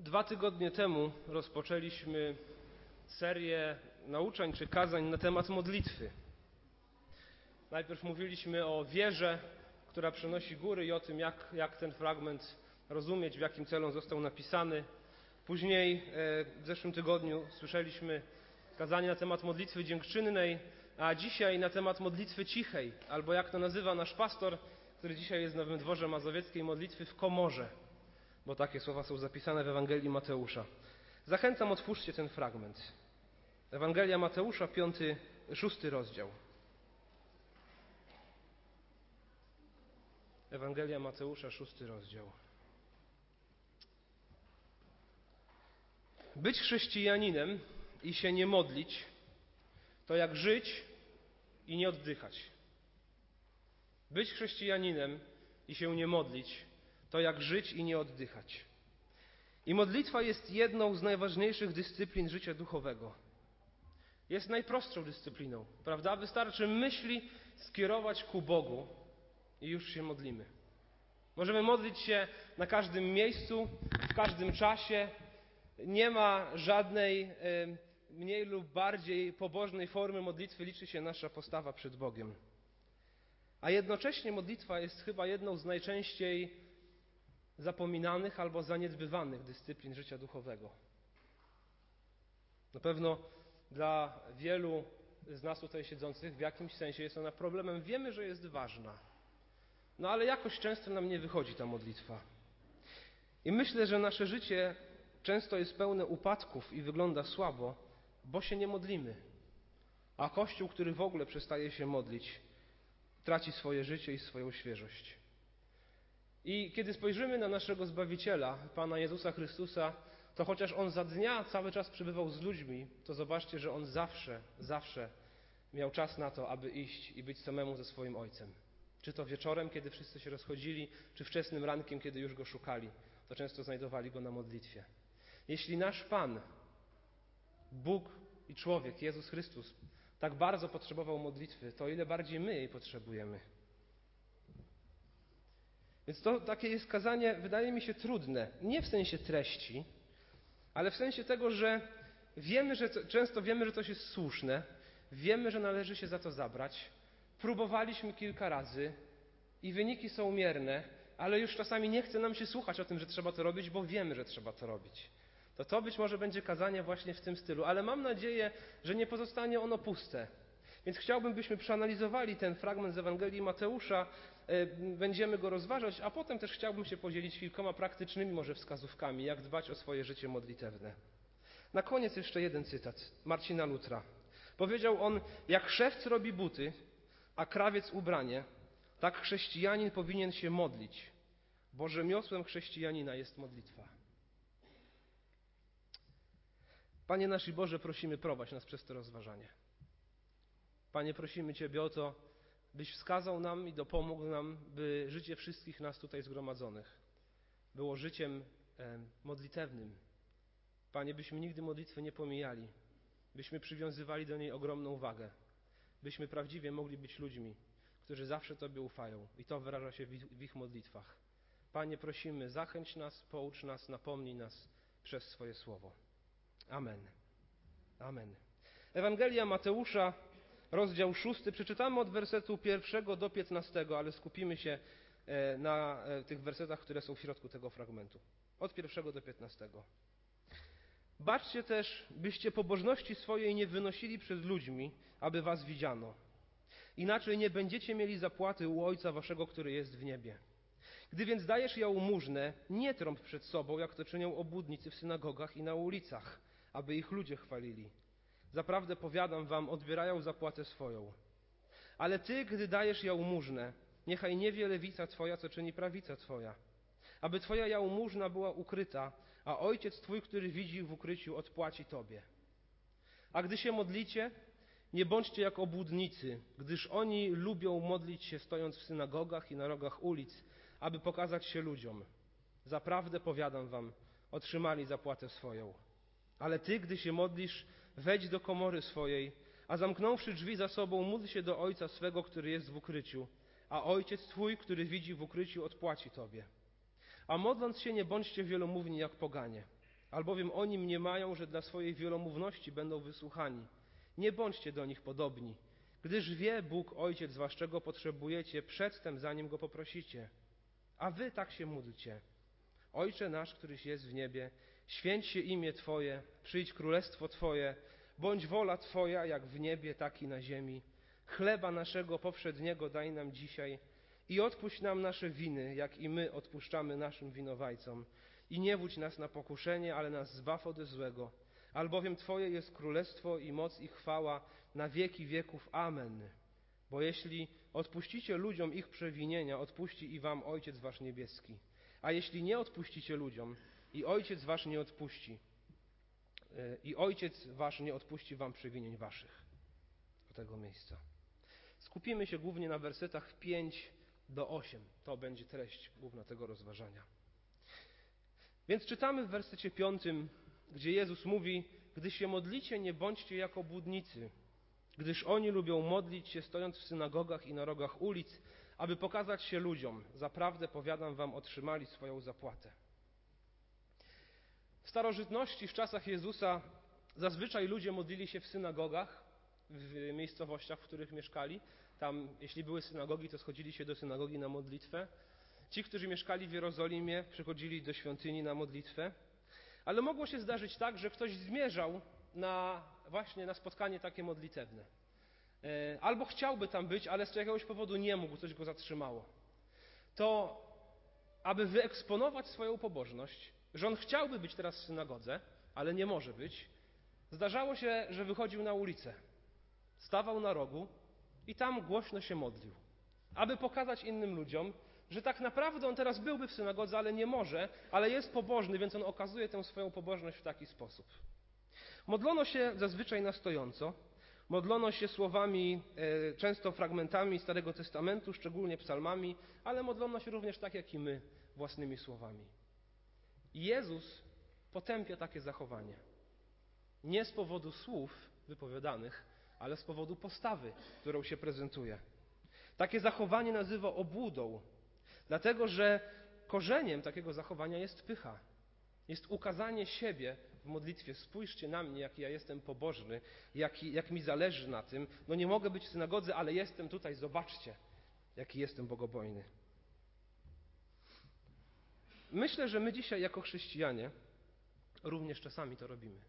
Dwa tygodnie temu rozpoczęliśmy serię nauczeń czy kazań na temat modlitwy. Najpierw mówiliśmy o wierze, która przynosi góry i o tym, jak, jak ten fragment rozumieć, w jakim celu został napisany. Później e, w zeszłym tygodniu słyszeliśmy kazanie na temat modlitwy dziękczynnej, a dzisiaj na temat modlitwy cichej, albo jak to nazywa nasz pastor, który dzisiaj jest w Nowym Dworze Mazowieckiej, modlitwy w komorze bo takie słowa są zapisane w Ewangelii Mateusza. Zachęcam, otwórzcie ten fragment. Ewangelia Mateusza, piąty, szósty rozdział. Ewangelia Mateusza, szósty rozdział. Być chrześcijaninem i się nie modlić, to jak żyć i nie oddychać. Być chrześcijaninem i się nie modlić, to jak żyć i nie oddychać. I modlitwa jest jedną z najważniejszych dyscyplin życia duchowego. Jest najprostszą dyscypliną, prawda? Wystarczy myśli skierować ku Bogu i już się modlimy. Możemy modlić się na każdym miejscu, w każdym czasie. Nie ma żadnej mniej lub bardziej pobożnej formy modlitwy, liczy się nasza postawa przed Bogiem. A jednocześnie modlitwa jest chyba jedną z najczęściej zapominanych albo zaniedbywanych dyscyplin życia duchowego. Na pewno dla wielu z nas tutaj siedzących w jakimś sensie jest ona problemem. Wiemy, że jest ważna. No ale jakoś często nam nie wychodzi ta modlitwa. I myślę, że nasze życie często jest pełne upadków i wygląda słabo, bo się nie modlimy. A Kościół, który w ogóle przestaje się modlić, traci swoje życie i swoją świeżość. I kiedy spojrzymy na naszego Zbawiciela, Pana Jezusa Chrystusa, to chociaż On za dnia cały czas przebywał z ludźmi, to zobaczcie, że On zawsze, zawsze miał czas na to, aby iść i być samemu ze swoim Ojcem. Czy to wieczorem, kiedy wszyscy się rozchodzili, czy wczesnym rankiem, kiedy już Go szukali, to często znajdowali Go na modlitwie. Jeśli nasz Pan, Bóg i człowiek, Jezus Chrystus, tak bardzo potrzebował modlitwy, to ile bardziej my jej potrzebujemy. Więc to takie jest kazanie, wydaje mi się, trudne. Nie w sensie treści, ale w sensie tego, że wiemy, że często wiemy, że coś jest słuszne, wiemy, że należy się za to zabrać. Próbowaliśmy kilka razy i wyniki są mierne, ale już czasami nie chce nam się słuchać o tym, że trzeba to robić, bo wiemy, że trzeba to robić. To to być może będzie kazanie właśnie w tym stylu, ale mam nadzieję, że nie pozostanie ono puste. Więc chciałbym, byśmy przeanalizowali ten fragment z Ewangelii Mateusza, będziemy go rozważać, a potem też chciałbym się podzielić kilkoma praktycznymi może wskazówkami, jak dbać o swoje życie modlitewne. Na koniec jeszcze jeden cytat Marcina Lutra. Powiedział on, jak szewc robi buty, a krawiec ubranie, tak chrześcijanin powinien się modlić, bo rzemiosłem chrześcijanina jest modlitwa. Panie nasz i Boże, prosimy, prowadź nas przez to rozważanie. Panie, prosimy Ciebie o to, byś wskazał nam i dopomógł nam, by życie wszystkich nas tutaj zgromadzonych było życiem e, modlitewnym. Panie, byśmy nigdy modlitwy nie pomijali, byśmy przywiązywali do niej ogromną wagę, byśmy prawdziwie mogli być ludźmi, którzy zawsze Tobie ufają i to wyraża się w ich modlitwach. Panie, prosimy, zachęć nas, poucz nas, napomnij nas przez swoje słowo. Amen. Amen. Ewangelia Mateusza rozdział szósty. Przeczytamy od wersetu pierwszego do piętnastego, ale skupimy się e, na e, tych wersetach, które są w środku tego fragmentu. Od pierwszego do piętnastego. Baczcie też, byście pobożności swojej nie wynosili przed ludźmi, aby was widziano. Inaczej nie będziecie mieli zapłaty u Ojca waszego, który jest w niebie. Gdy więc dajesz jałmużnę, nie trąb przed sobą, jak to czynią obłudnicy w synagogach i na ulicach, aby ich ludzie chwalili. Zaprawdę powiadam wam, odbierają zapłatę swoją. Ale ty, gdy dajesz jałmużnę, niechaj nie wie lewica twoja, co czyni prawica twoja. Aby twoja jałmużna była ukryta, a ojciec twój, który widzi w ukryciu, odpłaci tobie. A gdy się modlicie, nie bądźcie jak obłudnicy, gdyż oni lubią modlić się stojąc w synagogach i na rogach ulic, aby pokazać się ludziom. Zaprawdę powiadam wam, otrzymali zapłatę swoją. Ale ty, gdy się modlisz, wejdź do komory swojej, a zamknąwszy drzwi za sobą, módl się do Ojca swego, który jest w ukryciu, a Ojciec Twój, który widzi w ukryciu, odpłaci Tobie. A modląc się, nie bądźcie wielomówni jak poganie. albowiem oni mniemają, że dla swojej wielomówności będą wysłuchani. Nie bądźcie do nich podobni, gdyż wie Bóg Ojciec was, czego potrzebujecie przedtem, zanim Go poprosicie. A wy tak się módlcie. Ojcze nasz, któryś jest w niebie, święć się imię Twoje, przyjdź królestwo Twoje, bądź wola Twoja, jak w niebie, tak i na ziemi. Chleba naszego powszedniego daj nam dzisiaj i odpuść nam nasze winy, jak i my odpuszczamy naszym winowajcom. I nie wódź nas na pokuszenie, ale nas zbaw ode złego. Albowiem Twoje jest królestwo i moc i chwała na wieki wieków. Amen. Bo jeśli odpuścicie ludziom ich przewinienia, odpuści i wam Ojciec Wasz niebieski. A jeśli nie odpuścicie ludziom, i Ojciec Wasz nie odpuści, i Ojciec Wasz nie odpuści wam przewinień Waszych. Do tego miejsca. Skupimy się głównie na wersetach 5 do 8. To będzie treść główna tego rozważania. Więc czytamy w wersecie 5, gdzie Jezus mówi: Gdy się modlicie, nie bądźcie jako budnicy, gdyż oni lubią modlić się stojąc w synagogach i na rogach ulic, aby pokazać się ludziom. Zaprawdę, powiadam wam, otrzymali swoją zapłatę. W starożytności, w czasach Jezusa, zazwyczaj ludzie modlili się w synagogach, w miejscowościach, w których mieszkali. Tam, jeśli były synagogi, to schodzili się do synagogi na modlitwę. Ci, którzy mieszkali w Jerozolimie, przychodzili do świątyni na modlitwę. Ale mogło się zdarzyć tak, że ktoś zmierzał na, właśnie na spotkanie takie modlitewne. E, albo chciałby tam być, ale z jakiegoś powodu nie mógł, coś go zatrzymało. To, aby wyeksponować swoją pobożność, że on chciałby być teraz w synagodze, ale nie może być, zdarzało się, że wychodził na ulicę, stawał na rogu i tam głośno się modlił, aby pokazać innym ludziom, że tak naprawdę on teraz byłby w synagodze, ale nie może, ale jest pobożny, więc on okazuje tę swoją pobożność w taki sposób. Modlono się zazwyczaj na stojąco, modlono się słowami, e, często fragmentami Starego Testamentu, szczególnie psalmami, ale modlono się również tak jak i my, własnymi słowami. Jezus potępia takie zachowanie. Nie z powodu słów wypowiadanych, ale z powodu postawy, którą się prezentuje. Takie zachowanie nazywa obłudą, dlatego że korzeniem takiego zachowania jest pycha. Jest ukazanie siebie w modlitwie. Spójrzcie na mnie, jaki ja jestem pobożny, jak, jak mi zależy na tym. No nie mogę być w synagodze, ale jestem tutaj, zobaczcie, jaki jestem bogobojny. Myślę, że my dzisiaj jako chrześcijanie również czasami to robimy.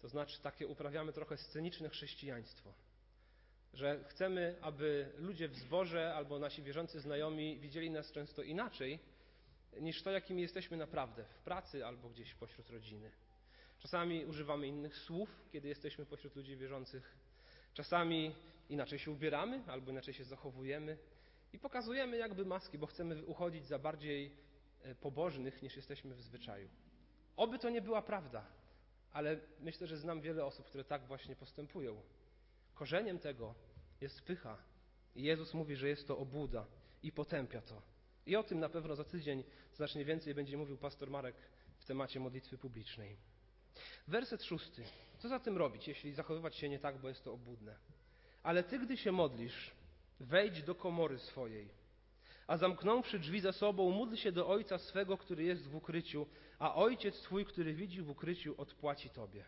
To znaczy takie uprawiamy trochę sceniczne chrześcijaństwo. Że chcemy, aby ludzie w zborze albo nasi wierzący znajomi widzieli nas często inaczej niż to, jakim jesteśmy naprawdę w pracy albo gdzieś pośród rodziny. Czasami używamy innych słów, kiedy jesteśmy pośród ludzi wierzących. Czasami inaczej się ubieramy albo inaczej się zachowujemy i pokazujemy jakby maski, bo chcemy uchodzić za bardziej e, pobożnych niż jesteśmy w zwyczaju. Oby to nie była prawda, ale myślę, że znam wiele osób, które tak właśnie postępują. Korzeniem tego jest pycha. I Jezus mówi, że jest to obłuda i potępia to. I o tym na pewno za tydzień znacznie więcej będzie mówił pastor Marek w temacie modlitwy publicznej. Werset szósty. Co za tym robić, jeśli zachowywać się nie tak, bo jest to obłudne? Ale ty, gdy się modlisz, wejdź do komory swojej, a zamknąwszy drzwi za sobą, módl się do Ojca swego, który jest w ukryciu, a Ojciec Twój, który widzi w ukryciu, odpłaci Tobie.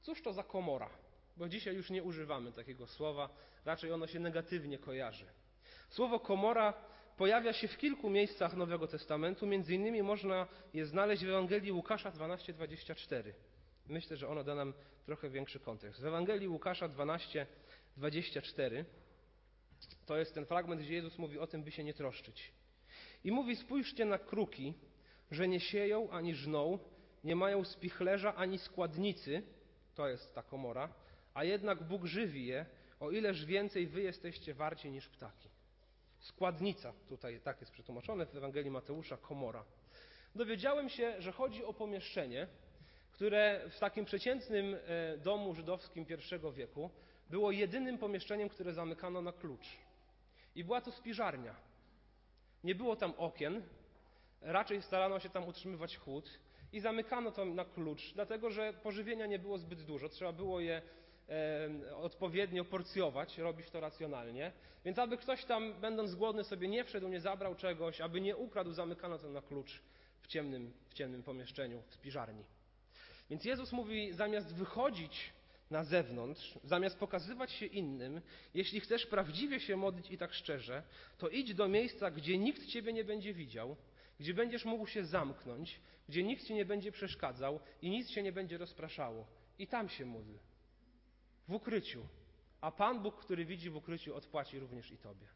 Cóż to za komora? Bo dzisiaj już nie używamy takiego słowa, raczej ono się negatywnie kojarzy. Słowo komora pojawia się w kilku miejscach Nowego Testamentu, między innymi można je znaleźć w Ewangelii Łukasza 12:24. Myślę, że ono da nam trochę większy kontekst. W Ewangelii Łukasza 12:24 to jest ten fragment, gdzie Jezus mówi o tym, by się nie troszczyć. I mówi: Spójrzcie na kruki, że nie sieją ani żną, nie mają spichlerza ani składnicy, to jest ta komora, a jednak Bóg żywi je, o ileż więcej wy jesteście warci niż ptaki. Składnica, tutaj tak jest przetłumaczone w Ewangelii Mateusza, komora. Dowiedziałem się, że chodzi o pomieszczenie, które w takim przeciętnym e, domu żydowskim I wieku było jedynym pomieszczeniem, które zamykano na klucz. I była to spiżarnia. Nie było tam okien, raczej starano się tam utrzymywać chłód i zamykano to na klucz, dlatego że pożywienia nie było zbyt dużo, trzeba było je e, odpowiednio porcjować, robić to racjonalnie. Więc aby ktoś tam, będąc głodny, sobie nie wszedł, nie zabrał czegoś, aby nie ukradł, zamykano to na klucz. W ciemnym, w ciemnym pomieszczeniu, w spiżarni. Więc Jezus mówi, zamiast wychodzić na zewnątrz, zamiast pokazywać się innym, jeśli chcesz prawdziwie się modlić i tak szczerze, to idź do miejsca, gdzie nikt Ciebie nie będzie widział, gdzie będziesz mógł się zamknąć, gdzie nikt Ci nie będzie przeszkadzał i nic się nie będzie rozpraszało. I tam się módl. W ukryciu. A Pan Bóg, który widzi w ukryciu, odpłaci również i Tobie.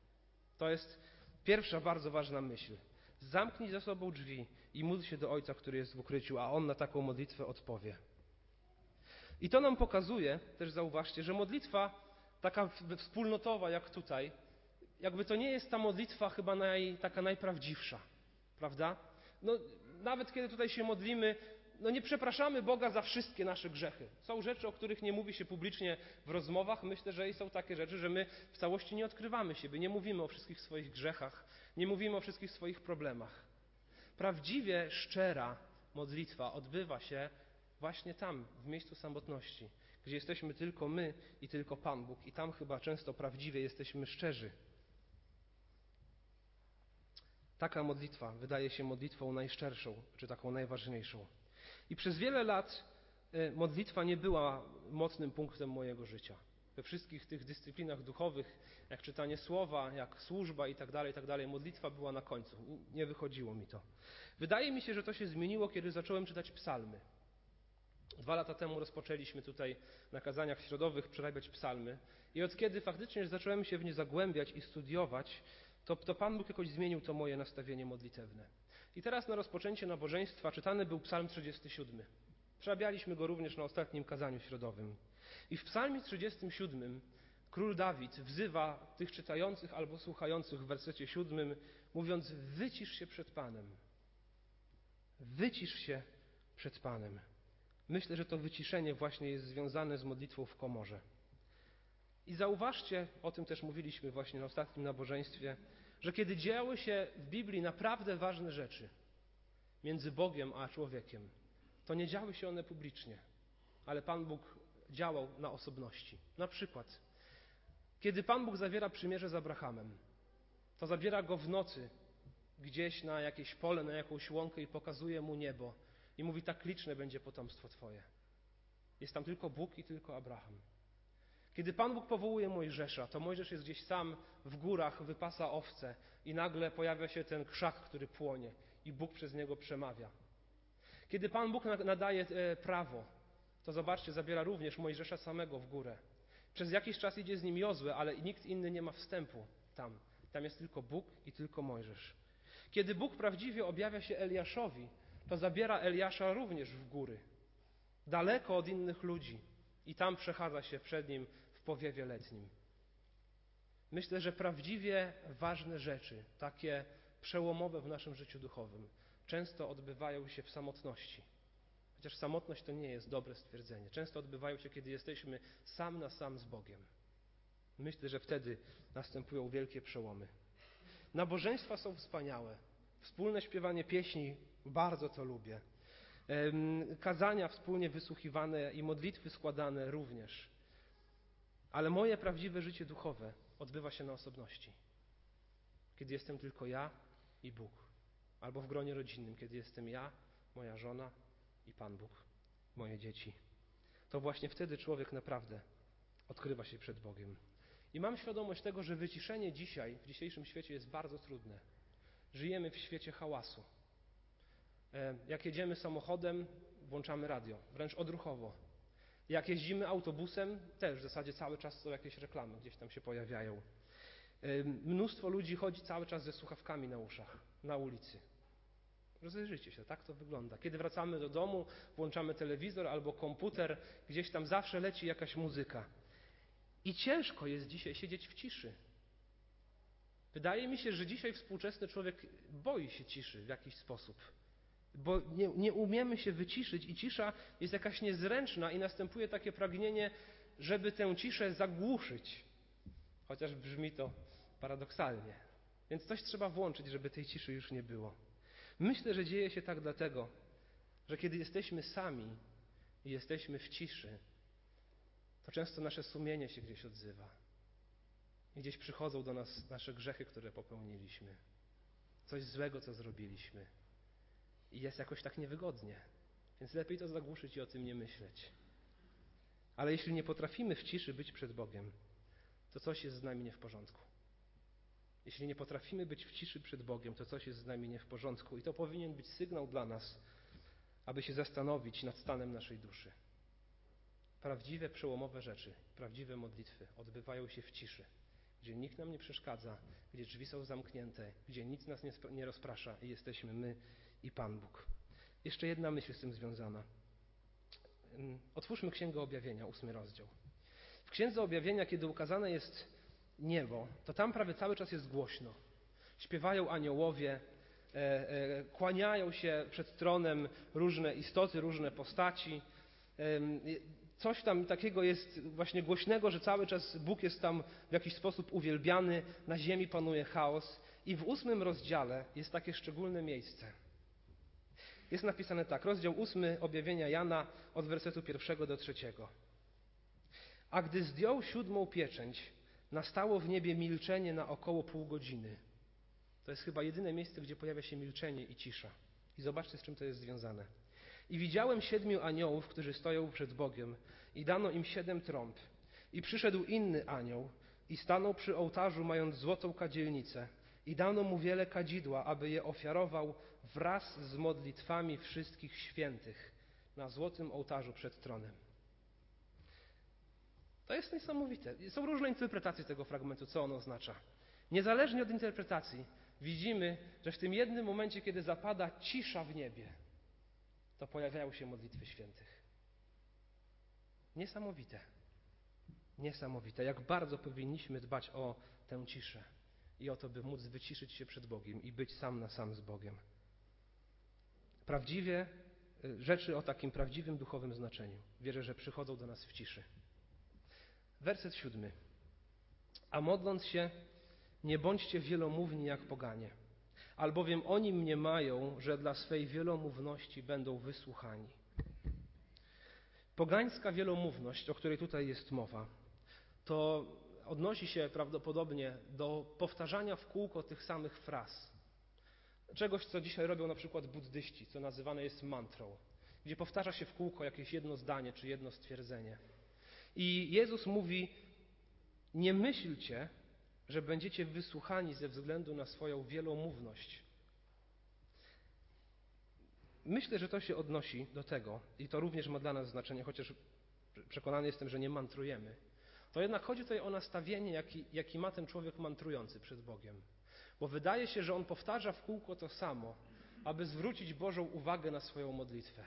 To jest pierwsza bardzo ważna myśl. Zamknij za sobą drzwi i módl się do Ojca, który jest w ukryciu, a On na taką modlitwę odpowie. I to nam pokazuje, też zauważcie, że modlitwa taka wspólnotowa jak tutaj, jakby to nie jest ta modlitwa chyba naj, taka najprawdziwsza, prawda? No, nawet kiedy tutaj się modlimy, no nie przepraszamy Boga za wszystkie nasze grzechy. Są rzeczy, o których nie mówi się publicznie w rozmowach. Myślę, że i są takie rzeczy, że my w całości nie odkrywamy siebie, nie mówimy o wszystkich swoich grzechach, nie mówimy o wszystkich swoich problemach. Prawdziwie szczera modlitwa odbywa się właśnie tam, w miejscu samotności, gdzie jesteśmy tylko my i tylko Pan Bóg, i tam chyba często prawdziwie jesteśmy szczerzy. Taka modlitwa wydaje się modlitwą najszczerszą, czy taką najważniejszą. I przez wiele lat y, modlitwa nie była mocnym punktem mojego życia. We wszystkich tych dyscyplinach duchowych, jak czytanie słowa, jak służba tak i tak dalej, modlitwa była na końcu. Nie wychodziło mi to. Wydaje mi się, że to się zmieniło, kiedy zacząłem czytać psalmy. Dwa lata temu rozpoczęliśmy tutaj na kazaniach środowych przerabiać psalmy i od kiedy faktycznie zacząłem się w nie zagłębiać i studiować, to, to Pan Bóg jakoś zmienił to moje nastawienie modlitewne. I teraz na rozpoczęcie nabożeństwa czytany był psalm 37. Przerabialiśmy go również na ostatnim kazaniu środowym. I w psalmie 37 król Dawid wzywa tych czytających albo słuchających w wersecie 7, mówiąc: Wycisz się przed Panem. Wycisz się przed Panem. Myślę, że to wyciszenie właśnie jest związane z modlitwą w komorze. I zauważcie, o tym też mówiliśmy właśnie na ostatnim nabożeństwie, że kiedy działy się w Biblii naprawdę ważne rzeczy między Bogiem a człowiekiem, to nie działy się one publicznie, ale Pan Bóg działał na osobności. Na przykład, kiedy Pan Bóg zawiera przymierze z Abrahamem, to zabiera go w nocy gdzieś na jakieś pole, na jakąś łąkę i pokazuje mu niebo i mówi: Tak liczne będzie potomstwo Twoje. Jest tam tylko Bóg i tylko Abraham. Kiedy Pan Bóg powołuje Mojżesza, to Mojżesz jest gdzieś sam w górach, wypasa owce i nagle pojawia się ten krzak, który płonie i Bóg przez niego przemawia. Kiedy Pan Bóg nadaje e, prawo, to zobaczcie, zabiera również Mojżesza samego w górę. Przez jakiś czas idzie z nim Jozue, ale nikt inny nie ma wstępu tam. Tam jest tylko Bóg i tylko Mojżesz. Kiedy Bóg prawdziwie objawia się Eliaszowi, to zabiera Eliasza również w góry, daleko od innych ludzi i tam przechadza się przed nim w powiewie letnim. Myślę, że prawdziwie ważne rzeczy, takie przełomowe w naszym życiu duchowym, często odbywają się w samotności. Chociaż samotność to nie jest dobre stwierdzenie. Często odbywają się, kiedy jesteśmy sam na sam z Bogiem. Myślę, że wtedy następują wielkie przełomy. Nabożeństwa są wspaniałe. Wspólne śpiewanie pieśni, bardzo to lubię. Kazania wspólnie wysłuchiwane i modlitwy składane również. Ale moje prawdziwe życie duchowe odbywa się na osobności. Kiedy jestem tylko ja i Bóg. Albo w gronie rodzinnym, kiedy jestem ja, moja żona i Pan Bóg, moje dzieci. To właśnie wtedy człowiek naprawdę odkrywa się przed Bogiem. I mam świadomość tego, że wyciszenie dzisiaj, w dzisiejszym świecie jest bardzo trudne. Żyjemy w świecie hałasu. E, jak jedziemy samochodem, włączamy radio, wręcz odruchowo. Jak jeździmy autobusem, też w zasadzie cały czas są jakieś reklamy, gdzieś tam się pojawiają. E, mnóstwo ludzi chodzi cały czas ze słuchawkami na uszach, na ulicy. Rozejrzyjcie się, tak to wygląda. Kiedy wracamy do domu, włączamy telewizor albo komputer, gdzieś tam zawsze leci jakaś muzyka. I ciężko jest dzisiaj siedzieć w ciszy. Wydaje mi się, że dzisiaj współczesny człowiek boi się ciszy w jakiś sposób bo nie, nie umiemy się wyciszyć i cisza jest jakaś niezręczna i następuje takie pragnienie, żeby tę ciszę zagłuszyć. Chociaż brzmi to paradoksalnie. Więc coś trzeba włączyć, żeby tej ciszy już nie było. Myślę, że dzieje się tak dlatego, że kiedy jesteśmy sami i jesteśmy w ciszy, to często nasze sumienie się gdzieś odzywa. Gdzieś przychodzą do nas nasze grzechy, które popełniliśmy. Coś złego, co zrobiliśmy. I jest jakoś tak niewygodnie. Więc lepiej to zagłuszyć i o tym nie myśleć. Ale jeśli nie potrafimy w ciszy być przed Bogiem, to coś jest z nami nie w porządku. Jeśli nie potrafimy być w ciszy przed Bogiem, to coś jest z nami nie w porządku. I to powinien być sygnał dla nas, aby się zastanowić nad stanem naszej duszy. Prawdziwe, przełomowe rzeczy, prawdziwe modlitwy odbywają się w ciszy, gdzie nikt nam nie przeszkadza, gdzie drzwi są zamknięte, gdzie nic nas nie, nie rozprasza i jesteśmy my i Pan Bóg. Jeszcze jedna myśl z tym związana. Otwórzmy Księgę Objawienia, ósmy rozdział. W Księdze Objawienia, kiedy ukazane jest niebo, to tam prawie cały czas jest głośno. Śpiewają aniołowie, e, e, kłaniają się przed tronem różne istoty, różne postaci. Coś tam takiego jest właśnie głośnego, że cały czas Bóg jest tam w jakiś sposób uwielbiany, na ziemi panuje chaos. I w ósmym rozdziale jest takie szczególne miejsce. Jest napisane tak, rozdział ósmy objawienia Jana od wersetu pierwszego do trzeciego. A gdy zdjął siódmą pieczęć, nastało w niebie milczenie na około pół godziny. To jest chyba jedyne miejsce, gdzie pojawia się milczenie i cisza. I zobaczcie, z czym to jest związane. I widziałem siedmiu aniołów, którzy stoją przed Bogiem, i dano im siedem trąb. I przyszedł inny anioł i stanął przy ołtarzu, mając złotą kadzielnicę. I dano mu wiele kadzidła, aby je ofiarował wraz z modlitwami wszystkich świętych na złotym ołtarzu przed tronem. To jest niesamowite. Są różne interpretacje tego fragmentu, co on oznacza. Niezależnie od interpretacji, widzimy, że w tym jednym momencie, kiedy zapada cisza w niebie, to pojawiają się modlitwy świętych. Niesamowite. Niesamowite. Jak bardzo powinniśmy dbać o tę ciszę i o to, by móc wyciszyć się przed Bogiem i być sam na sam z Bogiem. Prawdziwie y, rzeczy o takim prawdziwym duchowym znaczeniu. Wierzę, że przychodzą do nas w ciszy. Werset siódmy. A modląc się, nie bądźcie wielomówni jak poganie, albowiem oni mniemają, że dla swej wielomówności będą wysłuchani. Pogańska wielomówność, o której tutaj jest mowa, to odnosi się prawdopodobnie do powtarzania w kółko tych samych fraz. Czegoś, co dzisiaj robią na przykład buddyści, co nazywane jest mantrą, gdzie powtarza się w kółko jakieś jedno zdanie czy jedno stwierdzenie. I Jezus mówi: Nie myślcie, że będziecie wysłuchani ze względu na swoją wielomówność. Myślę, że to się odnosi do tego, i to również ma dla nas znaczenie, chociaż przekonany jestem, że nie mantrujemy. To jednak chodzi tutaj o nastawienie, jaki, jaki ma ten człowiek mantrujący przed Bogiem. Bo wydaje się, że on powtarza w kółko to samo, aby zwrócić Bożą uwagę na swoją modlitwę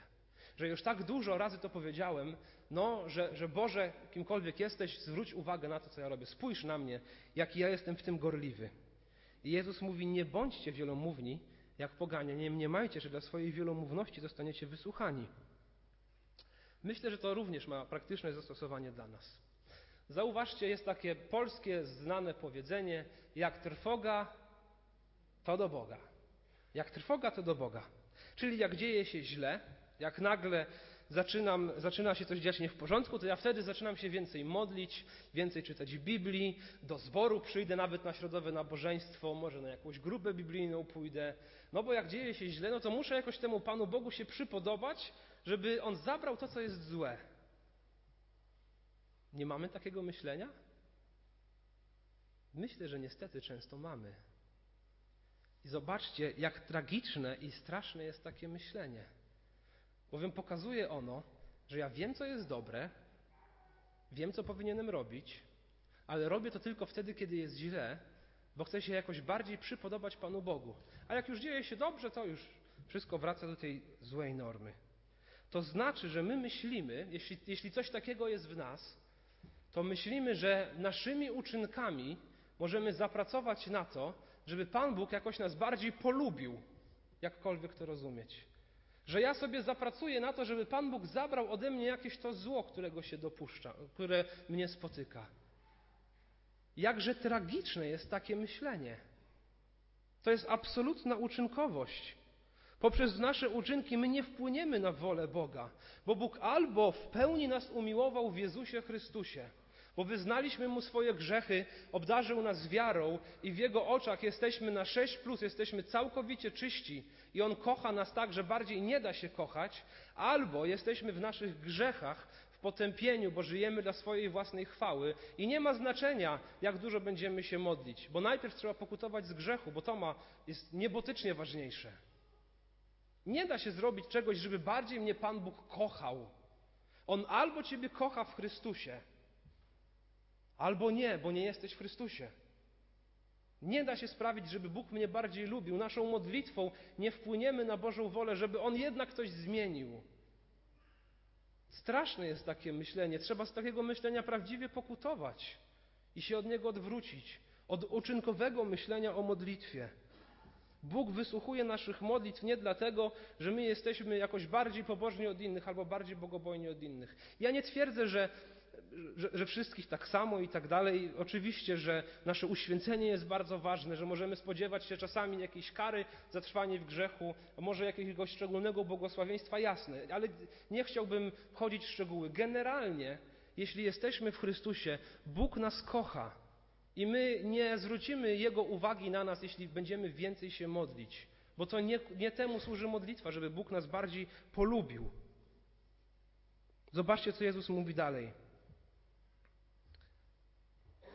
że już tak dużo razy to powiedziałem, no, że, że Boże, kimkolwiek jesteś, zwróć uwagę na to, co ja robię. Spójrz na mnie, jaki ja jestem w tym gorliwy. I Jezus mówi, nie bądźcie wielomówni, jak poganie, nie mniemajcie, że dla swojej wielomówności zostaniecie wysłuchani. Myślę, że to również ma praktyczne zastosowanie dla nas. Zauważcie, jest takie polskie znane powiedzenie, jak trwoga, to do Boga. Jak trwoga, to do Boga. Czyli jak dzieje się źle, jak nagle zaczynam, zaczyna się coś dziać nie w porządku, to ja wtedy zaczynam się więcej modlić, więcej czytać Biblii, do zboru przyjdę nawet na środowe nabożeństwo, może na jakąś grupę biblijną pójdę. No bo jak dzieje się źle, no to muszę jakoś temu Panu Bogu się przypodobać, żeby On zabrał to, co jest złe. Nie mamy takiego myślenia? Myślę, że niestety często mamy. I zobaczcie, jak tragiczne i straszne jest takie myślenie. Bowiem pokazuje ono, że ja wiem, co jest dobre, wiem, co powinienem robić, ale robię to tylko wtedy, kiedy jest źle, bo chcę się jakoś bardziej przypodobać Panu Bogu. A jak już dzieje się dobrze, to już wszystko wraca do tej złej normy. To znaczy, że my myślimy, jeśli, jeśli coś takiego jest w nas, to myślimy, że naszymi uczynkami możemy zapracować na to, żeby Pan Bóg jakoś nas bardziej polubił, jakkolwiek to rozumieć że ja sobie zapracuję na to, żeby Pan Bóg zabrał ode mnie jakieś to zło, którego się dopuszcza, które mnie spotyka. Jakże tragiczne jest takie myślenie. To jest absolutna uczynkowość. Poprzez nasze uczynki my nie wpłyniemy na wolę Boga, bo Bóg albo w pełni nas umiłował w Jezusie Chrystusie, bo wyznaliśmy Mu swoje grzechy, obdarzył nas wiarą i w Jego oczach jesteśmy na 6 plus, jesteśmy całkowicie czyści i On kocha nas tak, że bardziej nie da się kochać, albo jesteśmy w naszych grzechach, w potępieniu, bo żyjemy dla swojej własnej chwały i nie ma znaczenia, jak dużo będziemy się modlić, bo najpierw trzeba pokutować z grzechu, bo to ma, jest niebotycznie ważniejsze. Nie da się zrobić czegoś, żeby bardziej mnie Pan Bóg kochał. On albo Ciebie kocha w Chrystusie, albo nie, bo nie jesteś w Chrystusie. Nie da się sprawić, żeby Bóg mnie bardziej lubił. Naszą modlitwą nie wpłyniemy na Bożą wolę, żeby On jednak coś zmienił. Straszne jest takie myślenie. Trzeba z takiego myślenia prawdziwie pokutować i się od niego odwrócić. Od uczynkowego myślenia o modlitwie. Bóg wysłuchuje naszych modlitw nie dlatego, że my jesteśmy jakoś bardziej pobożni od innych albo bardziej bogobojni od innych. Ja nie twierdzę, że, że, że, wszystkich tak samo i tak dalej. Oczywiście, że nasze uświęcenie jest bardzo ważne, że możemy spodziewać się czasami jakiejś kary za trwanie w grzechu, może jakiegoś szczególnego błogosławieństwa, jasne, ale nie chciałbym wchodzić w szczegóły. Generalnie, jeśli jesteśmy w Chrystusie, Bóg nas kocha. I my nie zwrócimy Jego uwagi na nas, jeśli będziemy więcej się modlić, bo to nie, nie temu służy modlitwa, żeby Bóg nas bardziej polubił. Zobaczcie, co Jezus mówi dalej.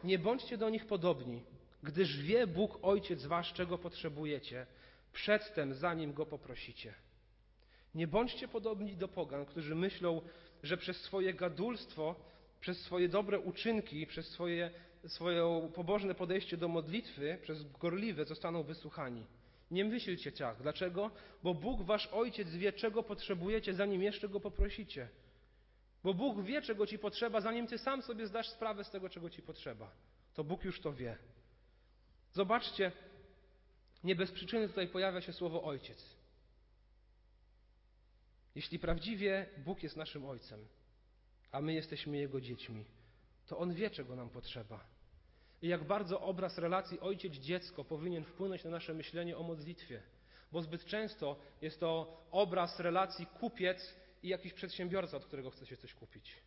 Nie bądźcie do nich podobni, gdyż wie Bóg Ojciec wasz, czego potrzebujecie, przedtem, zanim Go poprosicie. Nie bądźcie podobni do pogan, którzy myślą, że przez swoje gadulstwo, przez swoje dobre uczynki, przez swoje swoje pobożne podejście do modlitwy przez gorliwe zostaną wysłuchani. Nie myślcie tak. Dlaczego? Bo Bóg, wasz Ojciec, wie, czego potrzebujecie, zanim jeszcze Go poprosicie. Bo Bóg wie, czego Ci potrzeba, zanim Ty sam sobie zdasz sprawę z tego, czego Ci potrzeba. To Bóg już to wie. Zobaczcie, nie bez przyczyny tutaj pojawia się słowo Ojciec. Jeśli prawdziwie Bóg jest naszym Ojcem, a my jesteśmy Jego dziećmi, to On wie, czego nam potrzeba i jak bardzo obraz relacji ojciec-dziecko powinien wpłynąć na nasze myślenie o modlitwie. Bo zbyt często jest to obraz relacji kupiec i jakiś przedsiębiorca, od którego chce się coś kupić.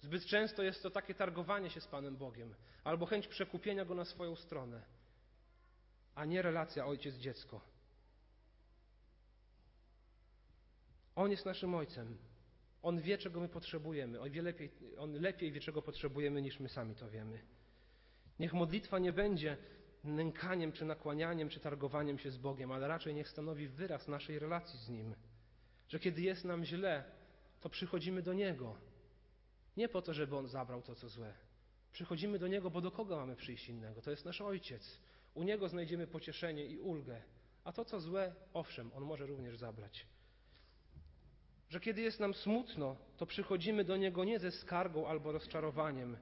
Zbyt często jest to takie targowanie się z Panem Bogiem, albo chęć przekupienia go na swoją stronę, a nie relacja ojciec-dziecko. On jest naszym ojcem. On wie, czego my potrzebujemy. On, wie lepiej, on lepiej wie, czego potrzebujemy, niż my sami to wiemy. Niech modlitwa nie będzie nękaniem, czy nakłanianiem, czy targowaniem się z Bogiem, ale raczej niech stanowi wyraz naszej relacji z Nim. Że kiedy jest nam źle, to przychodzimy do Niego. Nie po to, żeby On zabrał to, co złe. Przychodzimy do Niego, bo do kogo mamy przyjść innego? To jest nasz Ojciec. U Niego znajdziemy pocieszenie i ulgę. A to, co złe, owszem, On może również zabrać że kiedy jest nam smutno, to przychodzimy do Niego nie ze skargą albo rozczarowaniem,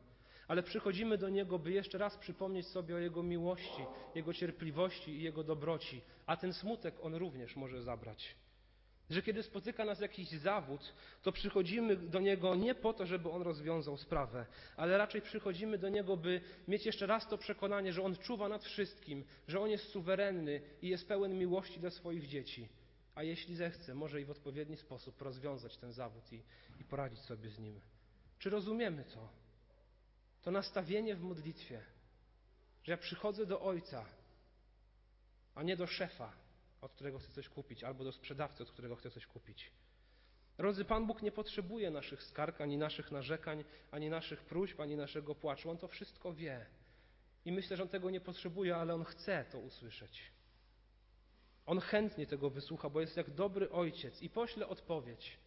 ale przychodzimy do Niego, by jeszcze raz przypomnieć sobie o Jego miłości, Jego cierpliwości i Jego dobroci, a ten smutek On również może zabrać. Że kiedy spotyka nas jakiś zawód, to przychodzimy do Niego nie po to, żeby On rozwiązał sprawę, ale raczej przychodzimy do Niego, by mieć jeszcze raz to przekonanie, że On czuwa nad wszystkim, że On jest suwerenny i jest pełen miłości dla swoich dzieci a jeśli zechce, może i w odpowiedni sposób rozwiązać ten zawód i, i poradzić sobie z nim. Czy rozumiemy to? To nastawienie w modlitwie, że ja przychodzę do Ojca, a nie do szefa, od którego chcę coś kupić, albo do sprzedawcy, od którego chcę coś kupić. Drodzy, Pan Bóg nie potrzebuje naszych skarg, ani naszych narzekań, ani naszych próśb, ani naszego płaczu. On to wszystko wie. I myślę, że On tego nie potrzebuje, ale On chce to usłyszeć. On chętnie tego wysłucha, bo jest jak dobry ojciec i pośle odpowiedź.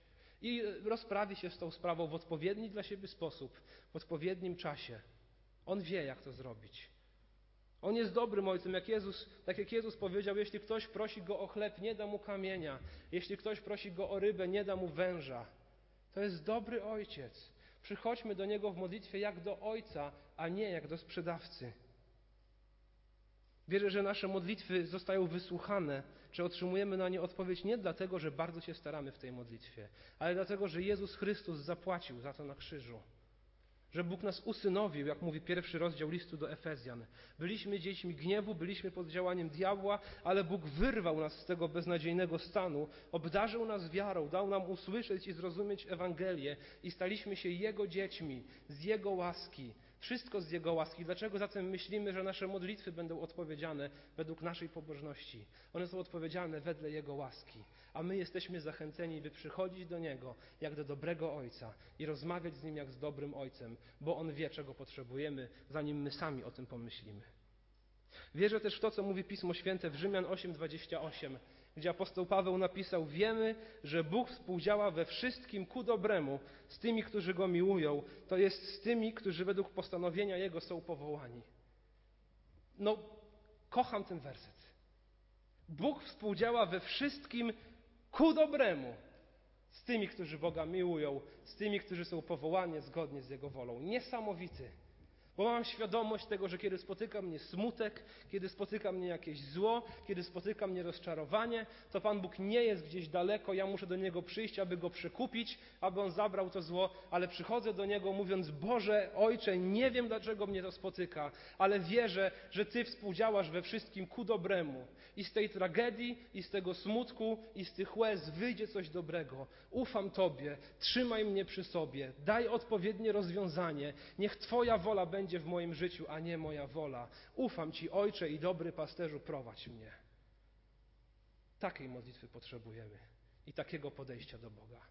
I rozprawi się z tą sprawą w odpowiedni dla siebie sposób, w odpowiednim czasie. On wie, jak to zrobić. On jest dobrym ojcem, jak Jezus, tak jak Jezus powiedział, jeśli ktoś prosi go o chleb, nie da mu kamienia. Jeśli ktoś prosi go o rybę, nie da mu węża. To jest dobry ojciec. Przychodźmy do niego w modlitwie jak do ojca, a nie jak do sprzedawcy. Wierzę, że nasze modlitwy zostają wysłuchane, że otrzymujemy na nie odpowiedź nie dlatego, że bardzo się staramy w tej modlitwie, ale dlatego, że Jezus Chrystus zapłacił za to na krzyżu. Że Bóg nas usynowił, jak mówi pierwszy rozdział listu do Efezjan. Byliśmy dziećmi gniewu, byliśmy pod działaniem diabła, ale Bóg wyrwał nas z tego beznadziejnego stanu, obdarzył nas wiarą, dał nam usłyszeć i zrozumieć Ewangelię i staliśmy się Jego dziećmi z Jego łaski. Wszystko z Jego łaski. Dlaczego zatem myślimy, że nasze modlitwy będą odpowiedziane według naszej pobożności? One są odpowiedzialne wedle Jego łaski. A my jesteśmy zachęceni, by przychodzić do Niego jak do dobrego Ojca i rozmawiać z Nim jak z dobrym Ojcem, bo On wie, czego potrzebujemy, zanim my sami o tym pomyślimy. Wierzę też w to, co mówi Pismo Święte w Rzymian 8:28, gdzie apostoł Paweł napisał: Wiemy, że Bóg współdziała we wszystkim ku dobremu z tymi, którzy go miłują, to jest z tymi, którzy według postanowienia Jego są powołani. No, kocham ten werset. Bóg współdziała we wszystkim ku dobremu z tymi, którzy Boga miłują, z tymi, którzy są powołani zgodnie z Jego wolą. Niesamowity. Bo mam świadomość tego, że kiedy spotyka mnie smutek, kiedy spotyka mnie jakieś zło, kiedy spotyka mnie rozczarowanie, to Pan Bóg nie jest gdzieś daleko, ja muszę do Niego przyjść, aby Go przekupić, aby On zabrał to zło, ale przychodzę do Niego mówiąc, Boże, Ojcze, nie wiem dlaczego mnie to spotyka, ale wierzę, że Ty współdziałasz we wszystkim ku dobremu. I z tej tragedii, i z tego smutku, i z tych łez wyjdzie coś dobrego. Ufam Tobie, trzymaj mnie przy sobie, daj odpowiednie rozwiązanie, niech Twoja wola będzie będzie w moim życiu, a nie moja wola. Ufam Ci, Ojcze i dobry pasterzu, prowadź mnie. Takiej modlitwy potrzebujemy i takiego podejścia do Boga.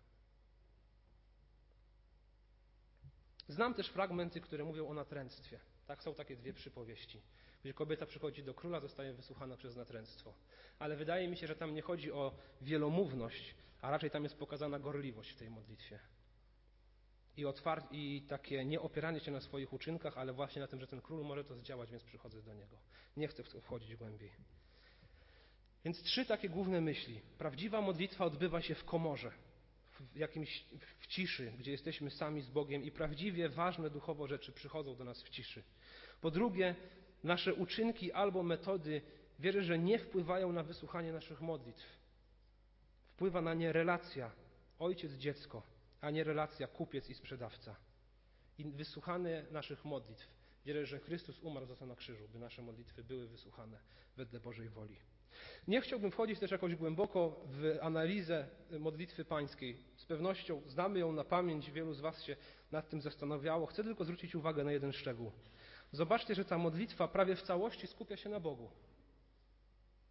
Znam też fragmenty, które mówią o natręctwie. Tak, są takie dwie przypowieści, gdzie kobieta przychodzi do króla, zostaje wysłuchana przez natręctwo. Ale wydaje mi się, że tam nie chodzi o wielomówność, a raczej tam jest pokazana gorliwość w tej modlitwie i, otwar- i takie nie opieranie się na swoich uczynkach, ale właśnie na tym, że ten król może to zdziałać, więc przychodzę do niego. Nie chcę w to wchodzić głębiej. Więc trzy takie główne myśli. Prawdziwa modlitwa odbywa się w komorze, w jakimś w ciszy, gdzie jesteśmy sami z Bogiem i prawdziwie ważne duchowo rzeczy przychodzą do nas w ciszy. Po drugie, nasze uczynki albo metody wierzę, że nie wpływają na wysłuchanie naszych modlitw. Wpływa na nie relacja ojciec-dziecko a nie relacja kupiec i sprzedawca. I wysłuchane naszych modlitw. Wierzę, że Chrystus umarł za to na krzyżu, by nasze modlitwy były wysłuchane wedle Bożej woli. Nie chciałbym wchodzić też jakoś głęboko w analizę modlitwy pańskiej. Z pewnością znamy ją na pamięć, wielu z Was się nad tym zastanawiało. Chcę tylko zwrócić uwagę na jeden szczegół. Zobaczcie, że ta modlitwa prawie w całości skupia się na Bogu.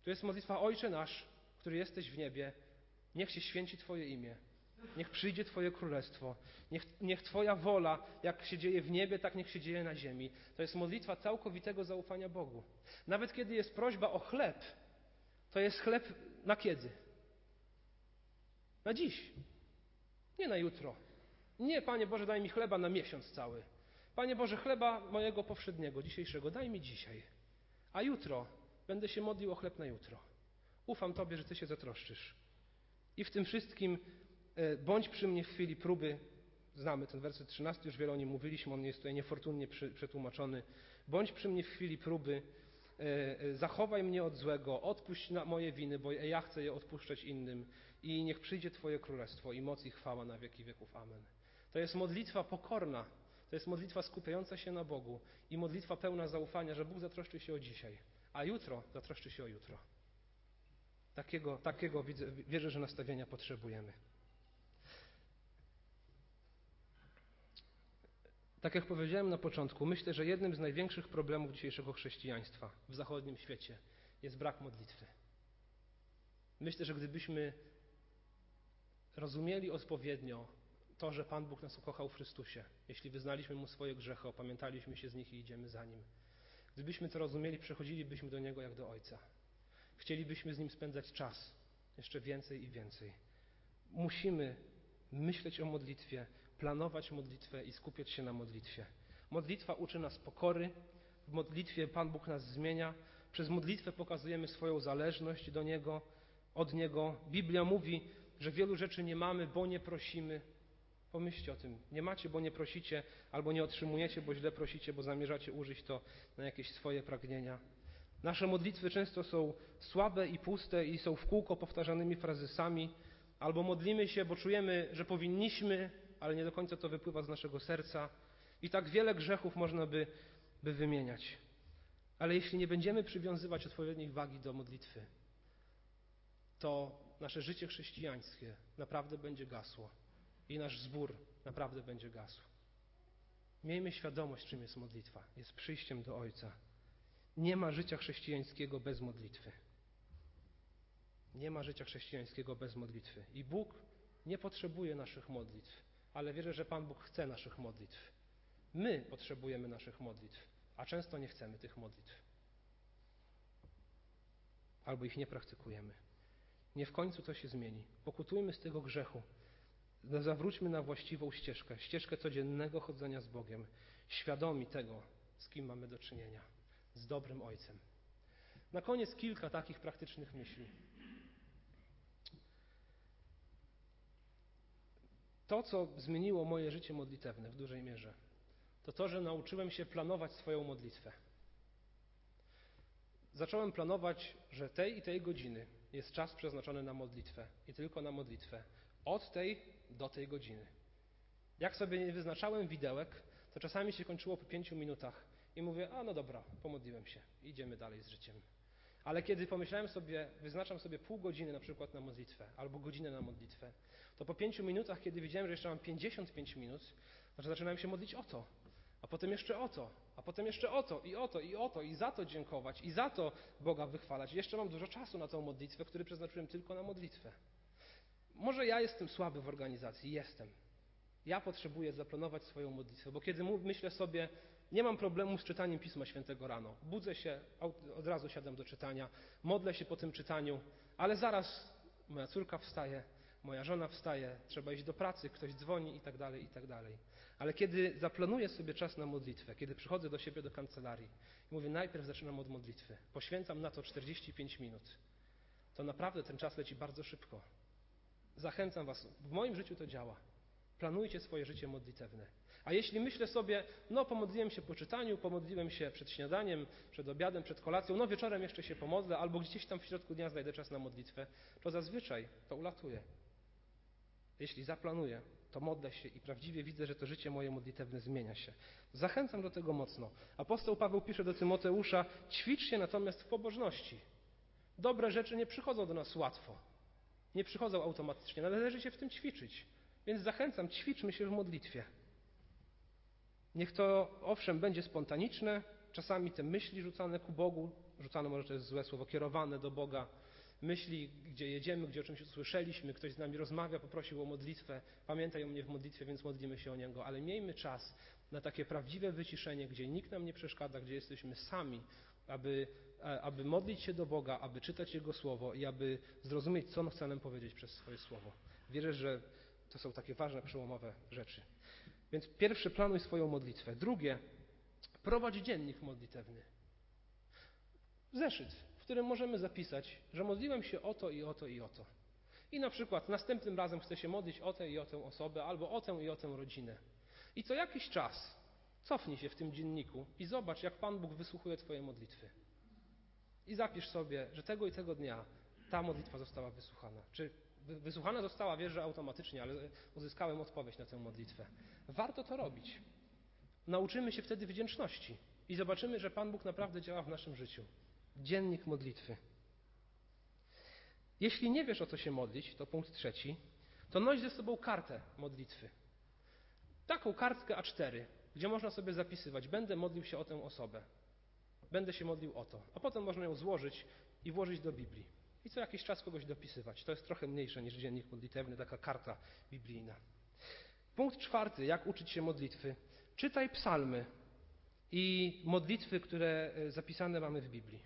To jest modlitwa Ojcze nasz, który jesteś w niebie, niech się święci Twoje imię, Niech przyjdzie Twoje królestwo. Niech, niech Twoja wola, jak się dzieje w niebie, tak niech się dzieje na ziemi. To jest modlitwa całkowitego zaufania Bogu. Nawet kiedy jest prośba o chleb, to jest chleb na kiedy? Na dziś. Nie na jutro. Nie, Panie Boże, daj mi chleba na miesiąc cały. Panie Boże, chleba mojego powszedniego, dzisiejszego, daj mi dzisiaj. A jutro będę się modlił o chleb na jutro. Ufam Tobie, że Ty się zatroszczysz. I w tym wszystkim bądź przy mnie w chwili próby. Znamy ten werset 13, już wiele o nim mówiliśmy, on jest tutaj niefortunnie przetłumaczony. Bądź przy mnie w chwili próby, e, e, zachowaj mnie od złego, odpuść moje winy, bo ja chcę je odpuszczać innym i niech przyjdzie Twoje królestwo i moc i chwała na wieki wieków. Amen. To jest modlitwa pokorna, to jest modlitwa skupiająca się na Bogu i modlitwa pełna zaufania, że Bóg zatroszczy się o dzisiaj, a jutro zatroszczy się o jutro. Takiego, takiego wierzę, że nastawienia potrzebujemy. Tak jak powiedziałem na początku, myślę, że jednym z największych problemów dzisiejszego chrześcijaństwa w zachodnim świecie jest brak modlitwy. Myślę, że gdybyśmy rozumieli odpowiednio to, że Pan Bóg nas ukochał w Chrystusie, jeśli wyznaliśmy Mu swoje grzechy, opamiętaliśmy się z nich i idziemy za Nim, gdybyśmy to rozumieli, przechodzilibyśmy do Niego jak do Ojca. Chcielibyśmy z Nim spędzać czas, jeszcze więcej i więcej. Musimy myśleć o modlitwie, planować modlitwę i skupiać się na modlitwie. Modlitwa uczy nas pokory, w modlitwie Pan Bóg nas zmienia, przez modlitwę pokazujemy swoją zależność do Niego, od Niego. Biblia mówi, że wielu rzeczy nie mamy, bo nie prosimy. Pomyślcie o tym. Nie macie, bo nie prosicie, albo nie otrzymujecie, bo źle prosicie, bo zamierzacie użyć to na jakieś swoje pragnienia. Nasze modlitwy często są słabe i puste i są w kółko powtarzanymi frazesami, albo modlimy się, bo czujemy, że powinniśmy, ale nie do końca to wypływa z naszego serca. I tak wiele grzechów można by, by wymieniać. Ale jeśli nie będziemy przywiązywać odpowiedniej wagi do modlitwy, to nasze życie chrześcijańskie naprawdę będzie gasło i nasz zbór naprawdę będzie gasł. Miejmy świadomość, czym jest modlitwa. Jest przyjściem do Ojca. Nie ma życia chrześcijańskiego bez modlitwy. Nie ma życia chrześcijańskiego bez modlitwy. I Bóg nie potrzebuje naszych modlitw, ale wierzę, że Pan Bóg chce naszych modlitw. My potrzebujemy naszych modlitw, a często nie chcemy tych modlitw. Albo ich nie praktykujemy. Nie w końcu to się zmieni. Pokutujmy z tego grzechu. Zawróćmy na właściwą ścieżkę, ścieżkę codziennego chodzenia z Bogiem, świadomi tego, z kim mamy do czynienia, z dobrym Ojcem. Na koniec kilka takich praktycznych myśli. To, co zmieniło moje życie modlitewne w dużej mierze, to to, że nauczyłem się planować swoją modlitwę. Zacząłem planować, że tej i tej godziny jest czas przeznaczony na modlitwę i tylko na modlitwę. Od tej do tej godziny. Jak sobie nie wyznaczałem widełek, to czasami się kończyło po pięciu minutach i mówię, a no dobra, pomodliłem się, idziemy dalej z życiem. Ale kiedy pomyślałem sobie, wyznaczam sobie pół godziny na przykład na modlitwę albo godzinę na modlitwę, to po pięciu minutach, kiedy widziałem, że jeszcze mam 55 minut, to zaczynałem się modlić o to, a potem jeszcze o to, a potem jeszcze o to i o to i o to i za to dziękować i za to Boga wychwalać. Jeszcze mam dużo czasu na tą modlitwę, który przeznaczyłem tylko na modlitwę. Może ja jestem słaby w organizacji, jestem. Ja potrzebuję zaplanować swoją modlitwę, bo kiedy myślę sobie, nie mam problemu z czytaniem Pisma Świętego rano. Budzę się, od razu siadam do czytania, modlę się po tym czytaniu, ale zaraz moja córka wstaje, moja żona wstaje, trzeba iść do pracy, ktoś dzwoni i tak dalej, i tak. Ale kiedy zaplanuję sobie czas na modlitwę, kiedy przychodzę do siebie do kancelarii i mówię, najpierw zaczynam od modlitwy, poświęcam na to 45 minut, to naprawdę ten czas leci bardzo szybko. Zachęcam Was, w moim życiu to działa. Planujcie swoje życie modlitewne. A jeśli myślę sobie, no pomodliłem się po czytaniu, pomodliłem się przed śniadaniem, przed obiadem, przed kolacją, no wieczorem jeszcze się pomodlę, albo gdzieś tam w środku dnia znajdę czas na modlitwę, to zazwyczaj to ulatuje. Jeśli zaplanuję, to modlę się i prawdziwie widzę, że to życie moje modlitewne zmienia się. Zachęcam do tego mocno. Apostoł Paweł pisze do Tymoteusza, ćwicz się natomiast w pobożności. Dobre rzeczy nie przychodzą do nas łatwo. Nie przychodzą automatycznie, należy się w tym ćwiczyć. Więc zachęcam, ćwiczmy się w modlitwie. Niech to, owszem, będzie spontaniczne, czasami te myśli rzucane ku Bogu, rzucane może to jest złe słowo, kierowane do Boga, myśli, gdzie jedziemy, gdzie o czymś usłyszeliśmy, ktoś z nami rozmawia, poprosił o modlitwę, pamiętaj o mnie w modlitwie, więc modlimy się o Niego, ale miejmy czas na takie prawdziwe wyciszenie, gdzie nikt nam nie przeszkadza, gdzie jesteśmy sami, aby, e, aby modlić się do Boga, aby czytać Jego Słowo i aby zrozumieć, co On chce nam powiedzieć przez swoje Słowo. Wierzę, że to są takie ważne, przełomowe rzeczy. Więc pierwsze, planuj swoją modlitwę. Drugie, prowadź dziennik modlitewny. Zeszyt, w którym możemy zapisać, że modliłem się o to i o to i o to. I na przykład następnym razem chcę się modlić o tę i o tę osobę, albo o tę i o tę rodzinę. I co jakiś czas cofnij się w tym dzienniku i zobacz, jak Pan Bóg wysłuchuje Twoje modlitwy. I zapisz sobie, że tego i tego dnia ta modlitwa została wysłuchana. Czy wysłuchana została, wiesz, że automatycznie, ale uzyskałem odpowiedź na tę modlitwę. Warto to robić. Nauczymy się wtedy wdzięczności i zobaczymy, że Pan Bóg naprawdę działa w naszym życiu. Dziennik modlitwy. Jeśli nie wiesz, o co się modlić, to punkt trzeci, to noś ze sobą kartę modlitwy. Taką kartkę A4, gdzie można sobie zapisywać, będę modlił się o tę osobę. Będę się modlił o to. A potem można ją złożyć i włożyć do Biblii i co jakiś czas kogoś dopisywać. To jest trochę mniejsze niż dziennik modlitewny, taka karta biblijna. Punkt czwarty, jak uczyć się modlitwy. Czytaj psalmy i modlitwy, które e, zapisane mamy w Biblii.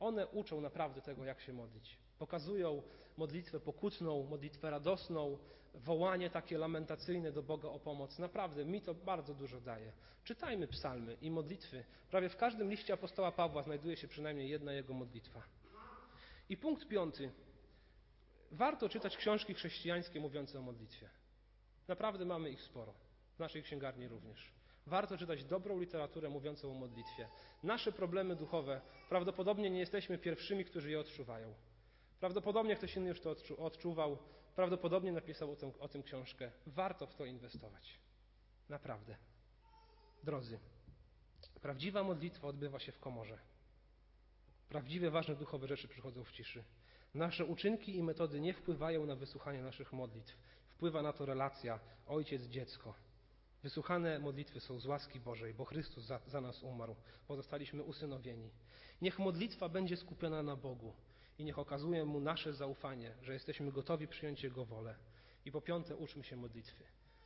One uczą naprawdę tego, jak się modlić. Pokazują modlitwę pokutną, modlitwę radosną, wołanie takie lamentacyjne do Boga o pomoc. Naprawdę mi to bardzo dużo daje. Czytajmy psalmy i modlitwy. Prawie w każdym liście apostoła Pawła znajduje się przynajmniej jedna jego modlitwa. I punkt piąty. Warto czytać książki chrześcijańskie mówiące o modlitwie. Naprawdę mamy ich sporo. W naszej księgarni również. Warto czytać dobrą literaturę mówiącą o modlitwie. Nasze problemy duchowe prawdopodobnie nie jesteśmy pierwszymi, którzy je odczuwają. Prawdopodobnie ktoś inny już to odczuwał, prawdopodobnie napisał o tym, o tym książkę. Warto w to inwestować. Naprawdę. Drodzy, prawdziwa modlitwa odbywa się w komorze. Prawdziwe, ważne duchowe rzeczy przychodzą w ciszy. Nasze uczynki i metody nie wpływają na wysłuchanie naszych modlitw. Wpływa na to relacja ojciec-dziecko. Wysłuchane modlitwy są z łaski Bożej, bo Chrystus za, za nas umarł, bo zostaliśmy usynowieni. Niech modlitwa będzie skupiona na Bogu i niech okazuje Mu nasze zaufanie, że jesteśmy gotowi przyjąć Jego wolę. I po piąte, uczmy się modlitwy.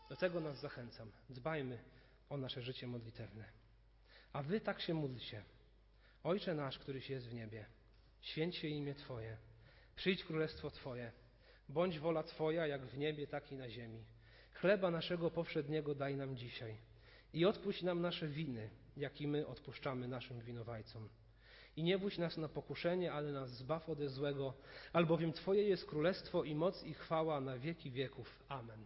Do tego nas zachęcam. Dbajmy o nasze życie modlitewne. A wy tak się módlcie. Ojcze nasz, któryś jest w niebie, święć się imię Twoje, przyjdź królestwo Twoje, bądź wola Twoja, jak w niebie, tak i na ziemi. Chleba naszego powszedniego daj nam dzisiaj i odpuść nam nasze winy, jak i my odpuszczamy naszym winowajcom. I nie wódź nas na pokuszenie, ale nas zbaw ode złego, albowiem Twoje jest królestwo i moc i chwała na wieki wieków. Amen.